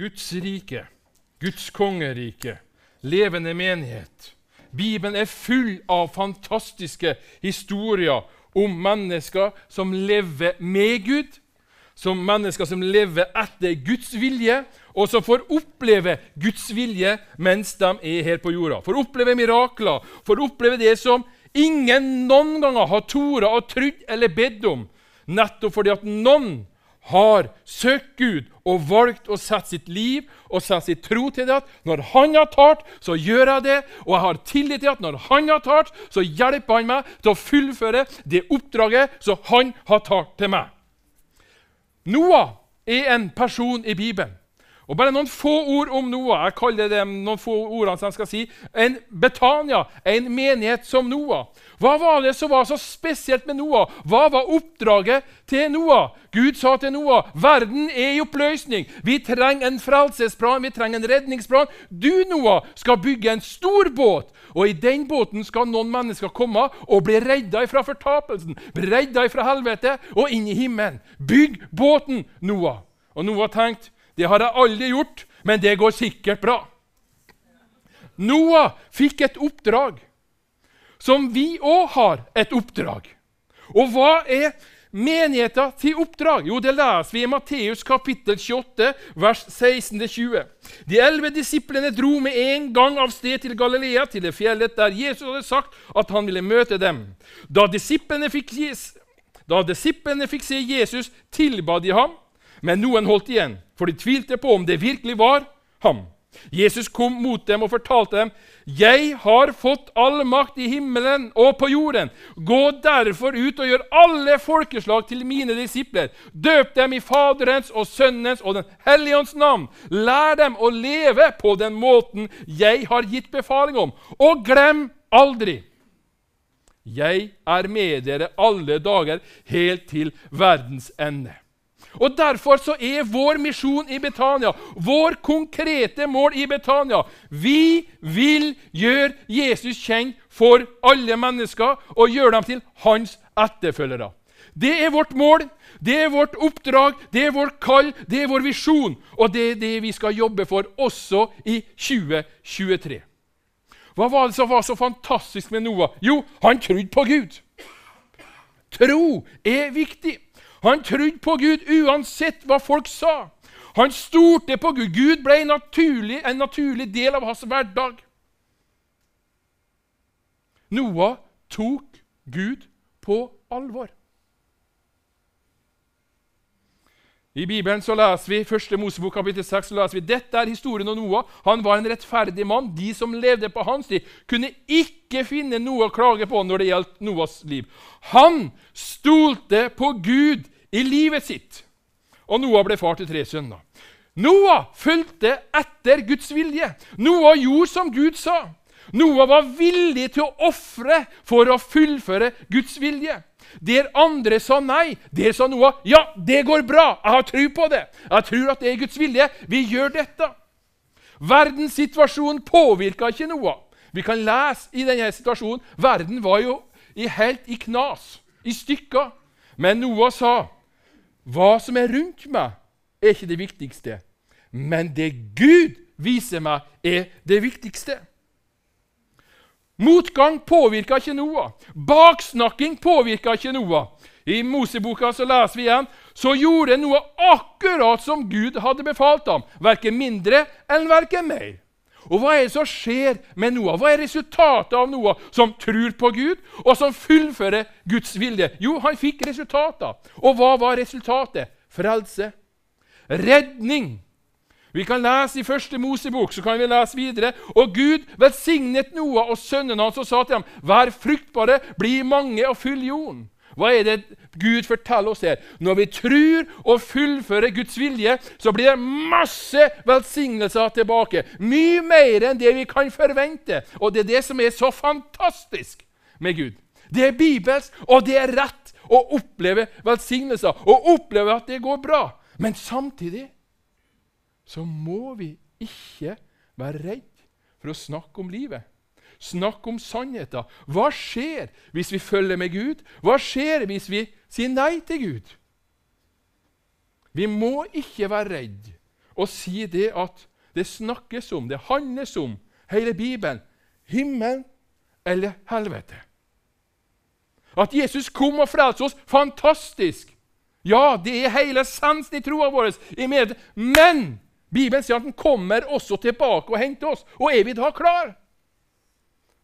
Guds rike, Guds kongerike, levende menighet. Bibelen er full av fantastiske historier om mennesker som lever med Gud, som mennesker som lever etter Guds vilje, og som får oppleve Guds vilje mens de er her på jorda. Får oppleve mirakler, får oppleve det som ingen noen ganger har tora og trodd eller bedt om, nettopp fordi at noen har søkt Gud og valgt å sette sitt liv og sette sitt tro til det når han har talt, så gjør jeg det. Og jeg har tillit til at når han har talt, så hjelper han meg til å fullføre det oppdraget som han har talt til meg. Noah er en person i Bibelen. Og Bare noen få ord om Noah. Jeg kaller det noen få ordene som jeg skal si. En Betania, en menighet som Noah. Hva var det som var så spesielt med Noah? Hva var oppdraget til Noah? Gud sa til Noah verden er i oppløsning. Vi trenger en frelsesplan, vi trenger en redningsplan. Du, Noah, skal bygge en stor båt. Og I den båten skal noen mennesker komme og bli redda fra fortapelsen, bli redda fra helvete og inn i himmelen. Bygg båten, Noah. Og Noah tenkte det har jeg aldri gjort, men det går sikkert bra. Noah fikk et oppdrag, som vi òg har et oppdrag. Og hva er menigheten til oppdrag? Jo, det leser vi i Matteus kapittel 28, vers 16-20. De elleve disiplene dro med en gang av sted til Galilea, til det fjellet der Jesus hadde sagt at han ville møte dem. Da disiplene fikk, da disiplene fikk se Jesus, tilba de ham. Men noen holdt igjen, for de tvilte på om det virkelig var ham. Jesus kom mot dem og fortalte dem, 'Jeg har fått all makt i himmelen og på jorden.' 'Gå derfor ut og gjør alle folkeslag til mine disipler.' 'Døp dem i Faderens og Sønnens og Den hellige ånds navn.' 'Lær dem å leve på den måten jeg har gitt befaling om.' 'Og glem aldri' Jeg er med dere alle dager helt til verdens ende. Og Derfor så er vår misjon i Betania, vår konkrete mål i Betania Vi vil gjøre Jesus kjent for alle mennesker og gjøre dem til hans etterfølgere. Det er vårt mål, det er vårt oppdrag, det er vårt kall, det er vår visjon. Og det er det vi skal jobbe for også i 2023. Hva var det som var så fantastisk med Noah? Jo, han trodde på Gud. Tro er viktig. Han trodde på Gud uansett hva folk sa. Han stolte på Gud. Gud ble naturlig, en naturlig del av hans hverdag. Noah tok Gud på alvor. I Bibelen så leser vi 1. Mosebok kapittel 6, så leser vi, dette er historien om Noah. Han var en rettferdig mann. De som levde på hans tid, kunne ikke finne noe å klage på når det gjaldt Noahs liv. Han stolte på Gud i livet sitt. Og Noah ble far til tre sønner. Noah fulgte etter Guds vilje. Noah gjorde som Gud sa. Noah var villig til å ofre for å fullføre Guds vilje. Der andre sa nei, der sa Noah ja, det går bra, jeg har tro på det. Jeg tror at det er Guds vilje. Vi gjør dette. Verdenssituasjonen påvirka ikke Noah. Vi kan lese i denne situasjonen. Verden var jo helt i knas, i stykker. Men Noah sa hva som er rundt meg, er ikke det viktigste. Men det Gud viser meg, er det viktigste. Motgang påvirka ikke Noah. Baksnakking påvirka ikke Noah. I Moseboka så leser vi igjen så gjorde Noah akkurat som Gud hadde befalt ham, verken mindre enn verken mer. Og Hva er det som skjer med Noah? Hva er resultatet av Noah som tror på Gud, og som fullfører Guds vilje? Jo, han fikk resultater. Og hva var resultatet? Frelse. Redning. Vi kan lese i første Mosebok, så kan vi lese videre. Og Gud velsignet Noah og sønnen hans og sa til ham.: Vær fruktbare, bli mange og fyll jorden. Hva er det Gud forteller oss her? Når vi tror og fullfører Guds vilje, så blir det masse velsignelser tilbake. Mye mer enn det vi kan forvente. Og det er det som er så fantastisk med Gud. Det er bibelsk, og det er rett å oppleve velsignelser og oppleve at det går bra. Men samtidig så må vi ikke være redd for å snakke om livet. Snakk om sannheten. Hva skjer hvis vi følger med Gud? Hva skjer hvis vi sier nei til Gud? Vi må ikke være redd og si det at det snakkes om, det handles om, hele Bibelen, himmelen eller helvete. At Jesus kom og frelste oss, fantastisk! Ja, det er hele essensen i troa vår. Men Bibelen sier at han kommer også tilbake og henter oss. Og er vi da klar?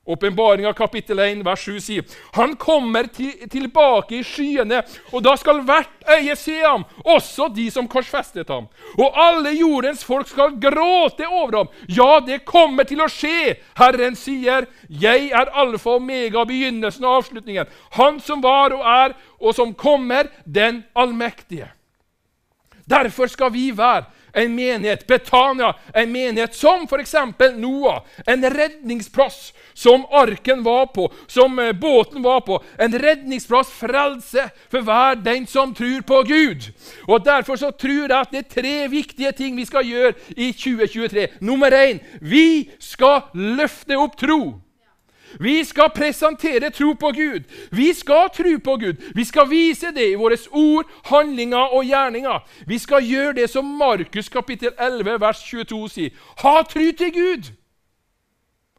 Åpenbaringa kapittel 1 vers 7 sier han kommer til, tilbake i skyene, og da skal hvert øye se ham, også de som korsfestet ham. Og alle jordens folk skal gråte over ham. Ja, det kommer til å skje. Herren sier, 'Jeg er alfa og mega, begynnelsen og avslutningen.' Han som var og er, og som kommer, den allmektige. Derfor skal vi være en menighet, Betania, en menighet som f.eks. Noah, en redningsplass som arken var på, som eh, båten var på. En redningsplass, frelse, for hver den som tror på Gud. Og Derfor så tror jeg at det er tre viktige ting vi skal gjøre i 2023. Nummer én vi skal løfte opp tro. Vi skal presentere tro på Gud. Vi skal tro på Gud. Vi skal vise det i våre ord, handlinger og gjerninger. Vi skal gjøre det som Markus kapittel 11 vers 22 sier. Ha tro til Gud!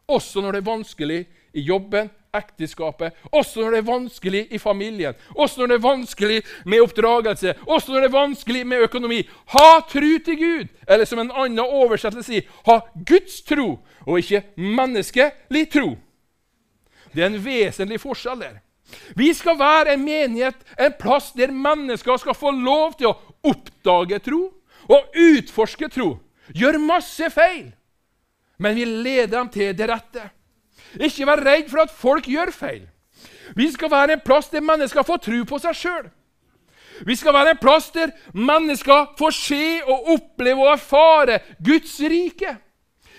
Også når det er vanskelig i jobben, ekteskapet, også når det er vanskelig i familien, også når det er vanskelig med oppdragelse, også når det er vanskelig med økonomi. Ha tro til Gud! Eller som en annen oversettelse sier, ha Guds tro, og ikke menneskelig tro. Det er en vesentlig forskjell der. Vi skal være en menighet, en plass der mennesker skal få lov til å oppdage tro og utforske tro. Gjør masse feil, men vi leder dem til det rette. Ikke vær redd for at folk gjør feil. Vi skal være en plass der mennesker får tro på seg sjøl. Vi skal være en plass der mennesker får se og oppleve og erfare Guds rike.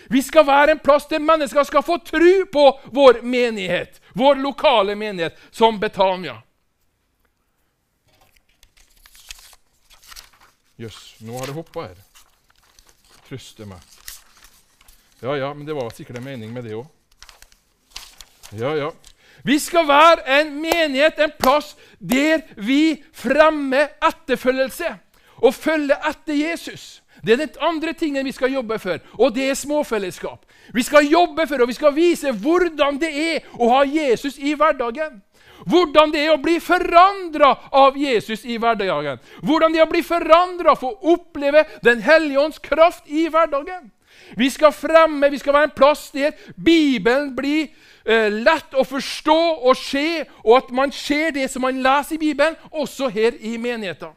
Vi skal være en plass der mennesker skal få tro på vår menighet, vår lokale menighet, som Betania. Jøss, yes, nå har det hoppa her. Trøste meg. Ja, ja, men det var sikkert en mening med det òg. Ja, ja. Vi skal være en menighet, en plass der vi fremmer etterfølgelse og følger etter Jesus. Det er den andre tingen vi skal jobbe for, og det er småfellesskap. Vi skal jobbe for og vi skal vise hvordan det er å ha Jesus i hverdagen. Hvordan det er å bli forandra av Jesus i hverdagen. Hvordan det er å bli forandra for å oppleve Den hellige ånds kraft i hverdagen. Vi skal fremme, vi skal være en plass der Bibelen blir eh, lett å forstå og se, og at man ser det som man leser i Bibelen, også her i menigheten.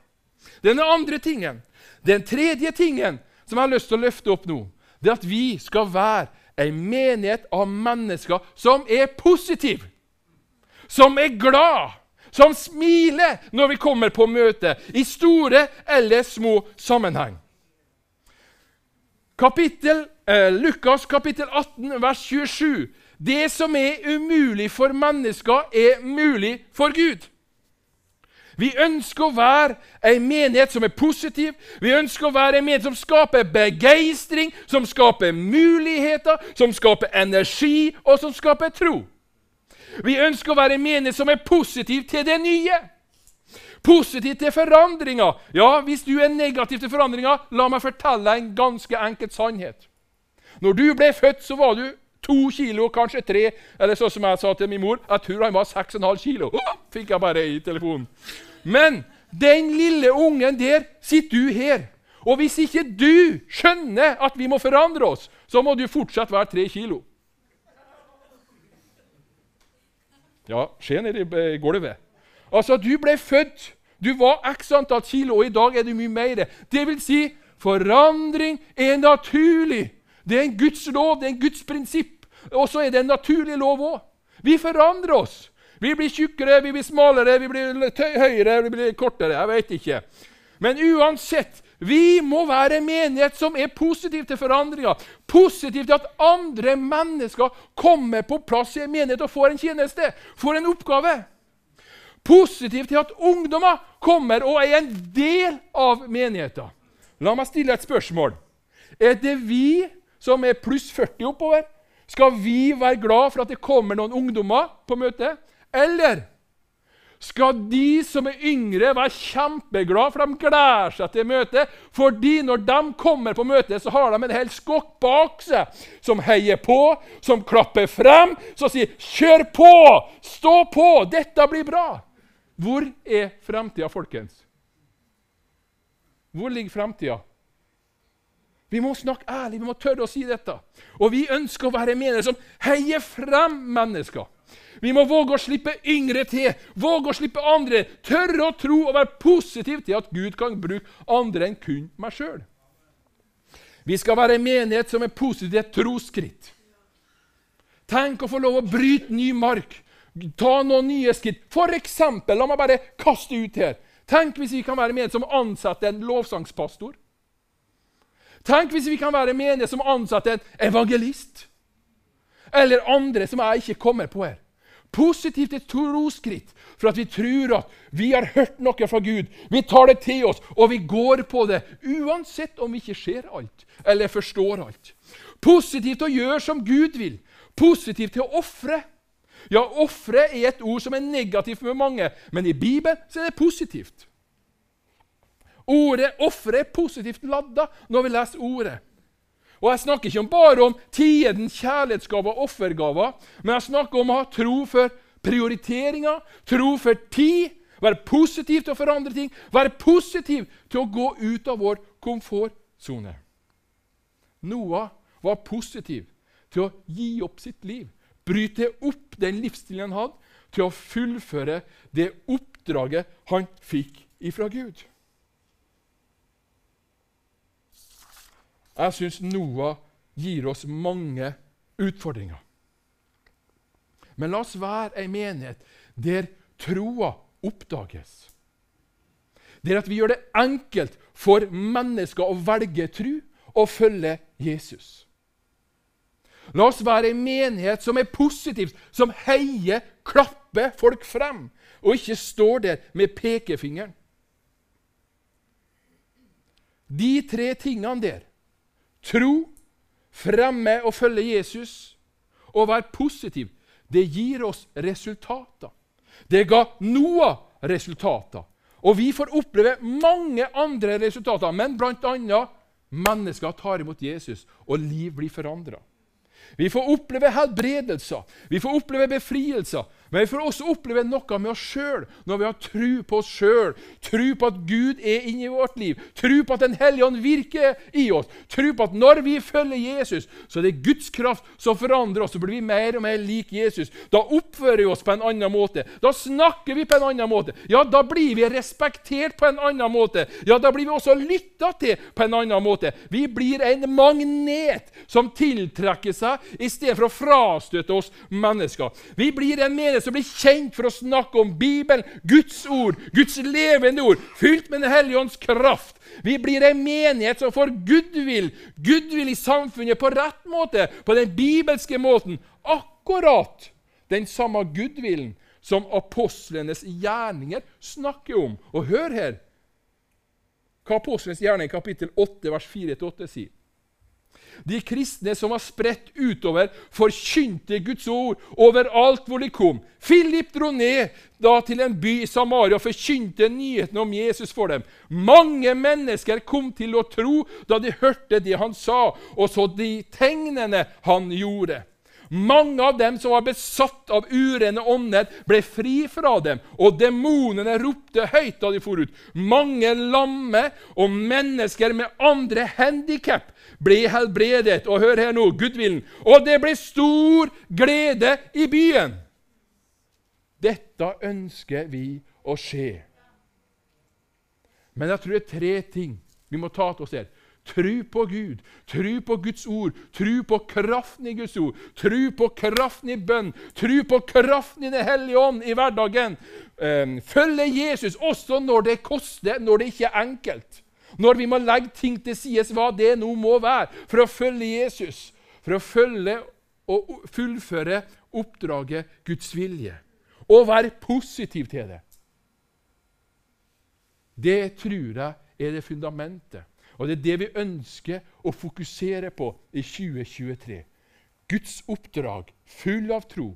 Den andre tingen den tredje tingen som jeg har lyst til å løfte opp nå, det er at vi skal være en menighet av mennesker som er positive, som er glad, som smiler når vi kommer på møte, i store eller små sammenheng. Kapittel, eh, Lukas kapittel 18, vers 27. Det som er umulig for mennesker, er mulig for Gud. Vi ønsker å være en menighet som er positiv. Vi ønsker å være en menighet som skaper begeistring, som skaper muligheter, som skaper energi, og som skaper tro. Vi ønsker å være en menighet som er positiv til det nye. Positiv til forandringer. Ja, hvis du er negativ til forandringer, la meg fortelle en ganske enkel sannhet. Når du ble født, så var du to kilo, kanskje tre. Eller sånn som jeg sa til min mor, jeg tror han var seks og en halv kilo. Fikk jeg bare i telefonen. Men den lille ungen der sitter du her. Og hvis ikke du skjønner at vi må forandre oss, så må du fortsatt være tre kilo. Ja, se ned i gulvet. Altså, du ble født. Du var x antall kilo, og i dag er du mye mer. Det vil si, forandring er naturlig. Det er en Guds lov, det er en Guds prinsipp. Og så er det en naturlig lov òg. Vi forandrer oss. Vi blir tjukkere, vi blir smalere, vi blir høyere, vi blir kortere. Jeg vet ikke. Men uansett, vi må være en menighet som er positiv til forandringer. Positiv til at andre mennesker kommer på plass i en menighet og får en tjeneste, får en oppgave. Positiv til at ungdommer kommer og er en del av menigheten. La meg stille et spørsmål. Er det vi som er pluss 40 oppover? Skal vi være glad for at det kommer noen ungdommer på møtet? Eller skal de som er yngre, være kjempeglade, for de gleder seg til møtet. Fordi når de kommer på møtet, så har de en hel skokk bak seg som heier på, som klapper frem, som sier 'Kjør på! Stå på! Dette blir bra!' Hvor er framtida, folkens? Hvor ligger fremtida? Vi må snakke ærlig, vi må tørre å si dette. Og vi ønsker å være menighet som heier frem mennesker. Vi må våge å slippe yngre til, våge å slippe andre, tørre å tro og være positiv til at Gud kan bruke andre enn kun meg sjøl. Vi skal være en menighet som er positiv til et trosskritt. Tenk å få lov å bryte ny mark, ta noen nye skritt. For eksempel, la meg bare kaste ut her. Tenk hvis vi kan være menighet som ansetter en lovsangspastor. Tenk hvis vi kan være menige som ansatte en evangelist. Eller andre som jeg ikke kommer på her. Positivt et troskritt for at vi tror at vi har hørt noe fra Gud. Vi tar det til oss, og vi går på det, uansett om vi ikke ser alt eller forstår alt. Positivt å gjøre som Gud vil. Positivt til å ofre. Ja, ofre er et ord som er negativt for mange, men i Bibelen er det positivt. Ordet ofre er positivt ladda når vi leser ordet. Og Jeg snakker ikke bare om tiden, kjærlighetsgaver og offergaver, men jeg snakker om å ha tro for prioriteringer, tro for tid, være positiv til å forandre ting, være positiv til å gå ut av vår komfortsone. Noah var positiv til å gi opp sitt liv, bryte opp den livsstilen han hadde, til å fullføre det oppdraget han fikk ifra Gud. Jeg syns Noah gir oss mange utfordringer. Men la oss være ei menighet der troa oppdages. Der at vi gjør det enkelt for mennesker å velge tro og følge Jesus. La oss være ei menighet som er positiv, som heier, klapper folk frem, og ikke står der med pekefingeren. De tre tingene der tro, fremme og følge Jesus og være positiv, det gir oss resultater. Det ga Noah resultater. Og vi får oppleve mange andre resultater, men bl.a. mennesker tar imot Jesus, og liv blir forandra. Vi får oppleve helbredelser, vi får oppleve befrielser. Men vi får også oppleve noe med oss sjøl, når vi har tro på oss sjøl. Tro på at Gud er inni vårt liv. Tro på at Den hellige ånd virker i oss. Tro på at når vi følger Jesus, så er det Guds kraft som forandrer oss. Så blir vi mer og mer lik Jesus. Da oppfører vi oss på en annen måte. Da snakker vi på en annen måte. Ja, da blir vi respektert på en annen måte. Ja, da blir vi også lytta til på en annen måte. Vi blir en magnet som tiltrekker seg istedenfor å frastøte oss mennesker. Vi blir en menighet som blir kjent for å snakke om Bibelen, Guds ord, Guds levende ord, fylt med Den hellige ånds kraft. Vi blir en menighet som får goodwill, goodwill i samfunnet på rett måte, på den bibelske måten. Akkurat den samme goodwillen som apostlenes gjerninger snakker om. Og hør her hva apostlenes gjerning kapittel 8, vers 4-8 sier. De kristne som var spredt utover, forkynte Guds ord overalt hvor de kom. Philip dro ned da til en by i Samaria og forkynte nyheten om Jesus for dem. Mange mennesker kom til å tro da de hørte det han sa, og så de tegnene han gjorde. Mange av dem som var besatt av urene ånder, ble fri fra dem, og demonene ropte høyt da de for ut. Mange lamme og mennesker med andre handikap ble helbredet. Og hør her nå, gudvillen. Og det ble stor glede i byen. Dette ønsker vi å skje. Men jeg tror det er tre ting vi må ta til oss her. Tru på Gud, tru på Guds ord, tru på kraften i Guds ord, tru på kraften i bønn, tru på kraften i Den hellige ånd i hverdagen. Ehm, følge Jesus også når det koster, når det ikke er enkelt. Når vi må legge ting til side, hva det nå må være, for å følge Jesus. For å følge og fullføre oppdraget Guds vilje. Og være positiv til det. Det tror jeg er det fundamentet og det er det vi ønsker å fokusere på i 2023. Guds oppdrag, full av tro,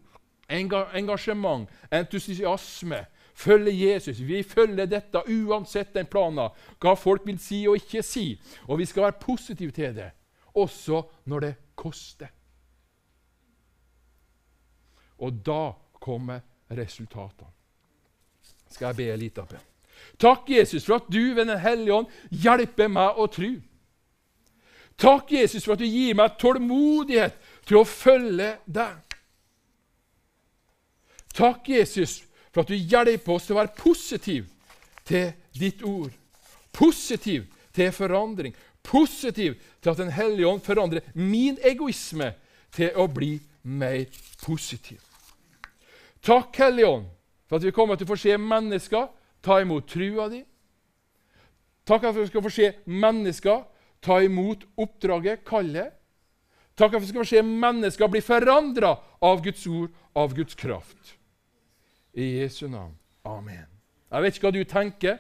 engasjement, entusiasme følge Jesus. Vi følger dette uansett den planen, hva folk vil si og ikke si. Og vi skal være positive til det, også når det koster. Og da kommer resultatene. Skal jeg be en liten bønn? Takk, Jesus, for at du ved Den hellige ånd hjelper meg å tro. Takk, Jesus, for at du gir meg tålmodighet til å følge deg. Takk, Jesus, for at du hjelper oss til å være positiv til ditt ord. Positiv til forandring. Positiv til at Den hellige ånd forandrer min egoisme til å bli mer positiv. Takk, Hellige Ånd, for at vi kommer til å få se mennesker ta imot trua di. Takk for at vi skal få se mennesker ta imot oppdraget, kallet. Takk for at vi skal få se mennesker bli forandra av Guds ord, av Guds kraft. I Jesu navn. Amen. Jeg vet ikke hva du tenker,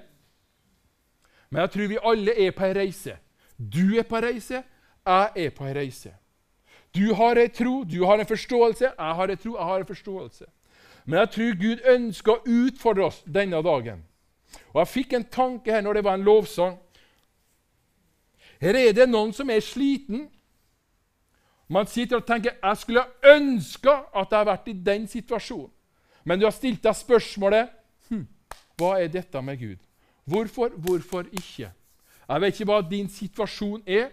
men jeg tror vi alle er på ei reise. Du er på ei reise, jeg er på ei reise. Du har ei tro, du har en forståelse, jeg har ei tro, jeg har en forståelse. Men jeg tror Gud ønsker å utfordre oss denne dagen. Og Jeg fikk en tanke her når det var en lovsang. Her er det noen som er sliten. Man sitter og tenker jeg skulle ønske at jeg har vært i den situasjonen. Men du har stilt deg spørsmålet hm, hva er dette med Gud? Hvorfor, hvorfor ikke? Jeg vet ikke hva din situasjon er,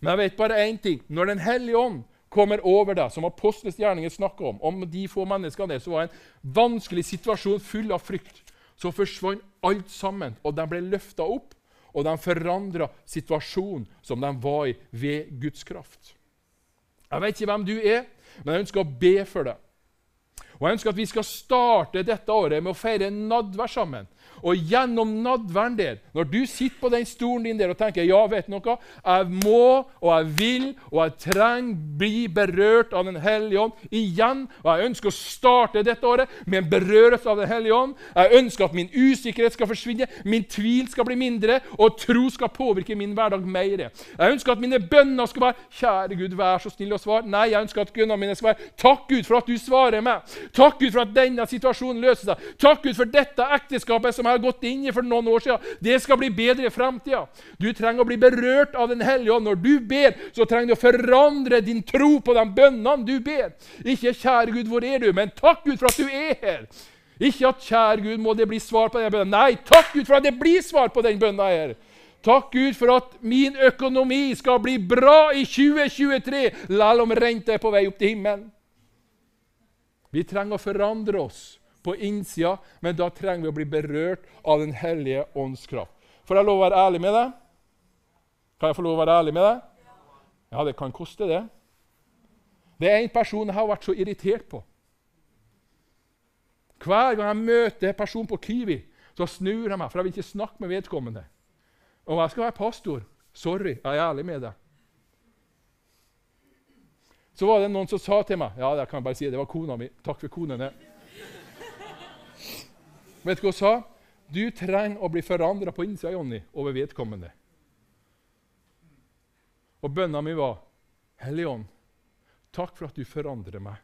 men jeg vet bare én ting. Når Den hellige ånd kommer over deg, som apostelens gjerninger snakker om, om de få menneskene der, så var en vanskelig situasjon full av frykt. Så forsvant alt sammen, og de ble løfta opp, og de forandra situasjonen som de var i, ved Guds kraft. Jeg vet ikke hvem du er, men jeg ønsker å be for deg. Og Jeg ønsker at vi skal starte dette året med å feire nadvær sammen. Og gjennom nadværen der, når du sitter på den stolen din der og tenker ja, vet du noe, jeg må og jeg vil og jeg trenger bli berørt av Den hellige ånd igjen. Og jeg ønsker å starte dette året med en berørelse av Den hellige ånd. Jeg ønsker at min usikkerhet skal forsvinne, min tvil skal bli mindre, og tro skal påvirke min hverdag mer. Jeg ønsker at mine bønner skal være Kjære Gud, vær så snill å svare. Nei, jeg ønsker at bønnene mine skal være Takk, Gud, for at du svarer meg. Takk, Gud, for at denne situasjonen løser seg. Takk, Gud, for dette ekteskapet som jeg har gått inn i for noen år siden. Det skal bli bedre i framtida. Du trenger å bli berørt av Den hellige ånd. Når du ber, så trenger du å forandre din tro på de bønnene du ber. Ikke 'Kjære Gud, hvor er du?' men 'Takk, Gud, for at du er her'. Ikke at 'Kjære Gud, må det bli svar på den bønnen'. Nei, takk Gud for at det blir svar på den bønnen her. Takk Gud for at min økonomi skal bli bra i 2023, selv om renta er på vei opp til himmelen. Vi trenger å forandre oss på innsida, men da trenger vi å bli berørt av Den hellige ånds kraft. Får jeg lov å være ærlig med deg? Kan jeg få lov å være ærlig med deg? Ja, det kan koste, det. Det er en person jeg har vært så irritert på. Hver gang jeg møter en person på Kiwi, så snur jeg meg, for jeg vil ikke snakke med vedkommende. Og jeg skal være pastor. Sorry, jeg er ærlig med deg. Så var det noen som sa til meg Ja, det kan jeg bare si, det var kona mi. Takk for konene. Vet du hva hun sa? Du trenger å bli forandra på innsida, Jonny, over vedkommende. Og bønna mi var Helligånd, takk for at du forandrer meg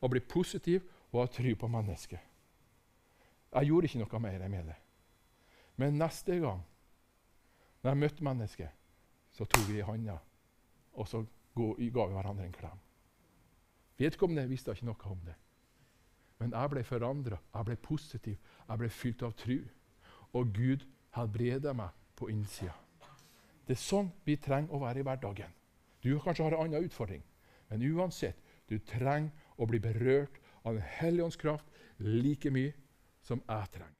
og blir positiv og har tro på mennesket. Jeg gjorde ikke noe mer med det. Men neste gang når jeg møtte mennesket, så tok vi i handa, og så ga vi hverandre en klem. Vedkommende visste ikke noe om det. Men jeg ble forandra, jeg ble positiv, jeg ble fylt av tru. Og Gud helbreda meg på innsida. Det er sånn vi trenger å være i hverdagen. Du kanskje har en annen utfordring, men uansett, du trenger å bli berørt av Den hellige ånds kraft like mye som jeg trenger.